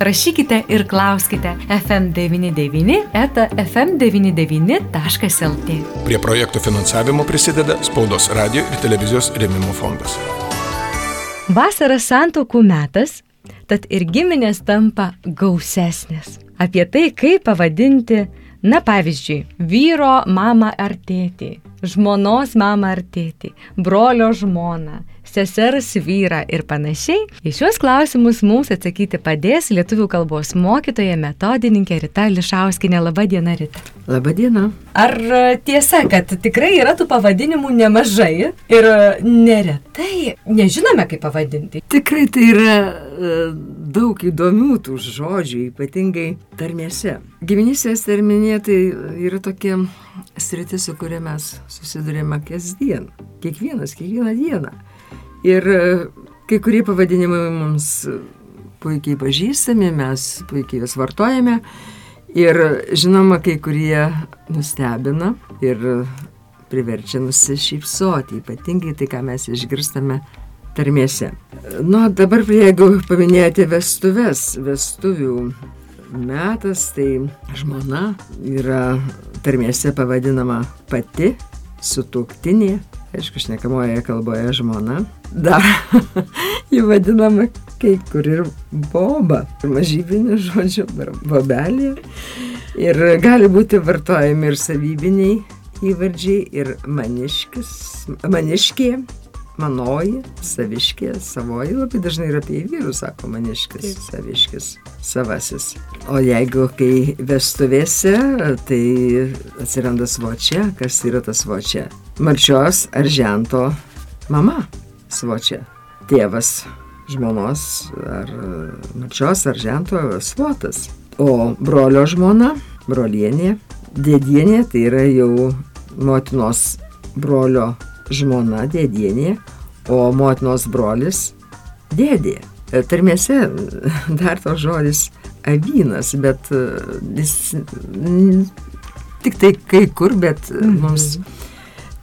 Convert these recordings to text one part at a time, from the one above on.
Rašykite ir klauskite FM99 eta FM99.lt. Prie projektų finansavimo prisideda Spaudos radio ir televizijos rėmimo fondas. Vasara santokų metas, tad ir giminės tampa gausesnės. Apie tai, kaip pavadinti, na pavyzdžiui, vyro mamą ar tėtį, žmonos mamą ar tėtį, brolio žmoną, sesers vyrą ir panašiai, į šios klausimus mums atsakyti padės lietuvių kalbos mokytoja metodininkė Rita Lišauskinė. Labadiena, Rita. Labadiena. Ar e, tiesa, kad tikrai yra tų pavadinimų nemažai ir e, neretai nežinome, kaip pavadinti? Tikrai tai yra e, daug įdomių tų žodžių, ypatingai tarmėse. Giminystės terminė tai yra tokia sritis, su kuria mes susidurėme kasdien. Kiekvienas, kiekvieną dieną. Ir e, kai kurie pavadinimai mums puikiai pažįstami, mes puikiai juos vartojame. Ir žinoma, kai kurie nustebina ir priverčia nusišypsoti, ypatingai tai, ką mes išgirstame tarmėse. Nu, dabar jeigu paminėjote vestuves, vestuvių metas, tai žmona yra tarmėse pavadinama pati, sutuktinė, aišku, šnekamoje kalboje žmona, dar jį vadinama kai kur ir boba, mažybinių žodžių, bobelė. Ir gali būti vartojami ir savybiniai įvardžiai, ir maniškis, maniškė, manoji, saviškė, savoji, labai dažnai ir apie vyrus sako maniškis, Taip. saviškis, savasis. O jeigu kai vestuvėse, tai atsiranda svočia, kas yra tas svočia? Marčios ar žento mama svočia. Tėvas žmonos ar marčios ar žento svotas. O brolio žmona, brolienė, dėdienė, tai yra jau motinos brolio žmona dėdienė, o motinos brolis dėdė. Tarmėse dar to žodis avynas, bet e, jis tik tai kai kur, bet mhm. mums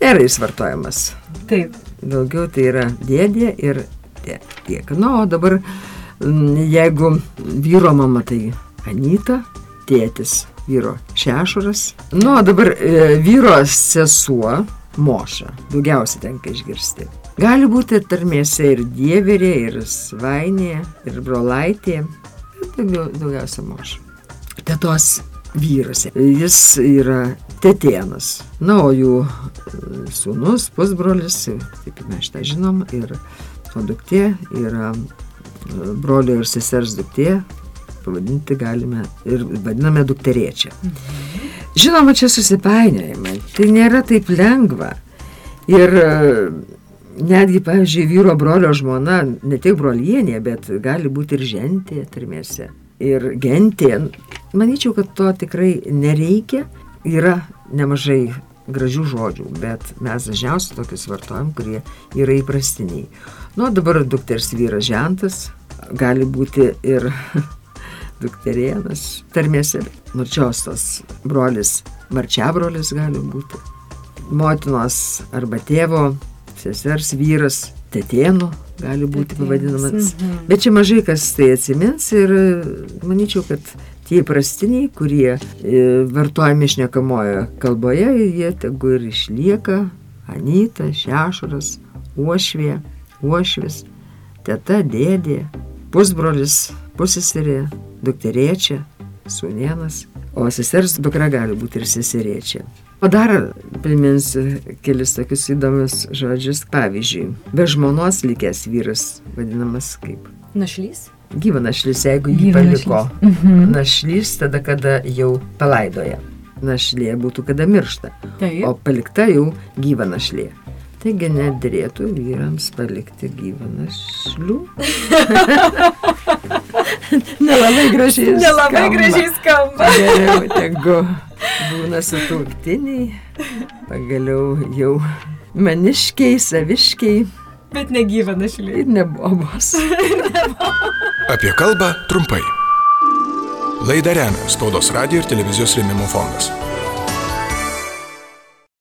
nėra jis vartojamas. Taip. Daugiau tai yra dėdė ir tiek. Na, o dabar jeigu vyro mama tai Anita, tėtis vyro šešuras. Nu, o dabar e, vyro sesuo moša. Daugiausiai tenka išgirsti. Gali būti tarmėse ir dieverė, ir svainė, ir brolaitė. Daugiausia moša. Tetos vyras. Jis yra tetėnas. Na, o jų e, sūnus, pusbrolis, kaip mes šitą žinom, ir o duktė yra e, brolio ir sesers duktė, pavadinti galime ir vadiname dukterėčią. Mhm. Žinoma, čia susipainiojimai. Tai nėra taip lengva. Ir e, netgi, pavyzdžiui, vyro brolio žmona, ne tik brolienė, bet gali būti ir žentė tarmėse. Ir gentė. Manyčiau, kad to tikrai nereikia. Yra nemažai gražių žodžių, bet mes dažniausiai tokius vartojam, kurie yra įprastiniai. Nu, dabar dukters vyras žentas, gali būti ir dukterėnas, tarmėse marčiostos brolis, marčiabrolis gali būti, motinos arba tėvo, sesers vyras, tetėnų gali būti pavadinamas. Mhm. Bet čia mažai kas tai atsimins ir manyčiau, kad tie įprastiniai, kurie e, vartojami šnekamojo kalboje, jie tegu ir išlieka Anyta, Šešuras, Uošvė, Uošvis, teta, dėdė, pusbrolis, pusseserė, dukterėčia, sunienas, o sesers dukra gali būti ir seserėčia. O dar priminsiu kelis tokius įdomius žodžius. Pavyzdžiui, be žmonos likęs vyras vadinamas kaip? Našlys. Gyva našlys, jeigu jį paliko. Našlys. Mhm. našlys tada, kada jau palaidoja. Našlė būtų, kada miršta. Taip. O palikta jau gyva našlė. Taigi nedrėtų vyrams palikti gyvą našlių. Nelabai gražiai. Nelabai skamba. gražiai skamba. Geriau tegu būna sutuoktiniai, pagaliau jau maniškiai, saviškiai Bet negyva našlė. ir nebobos. Apie kalbą trumpai. Laidą remia Spaudos radio ir televizijos rėmimo fondas.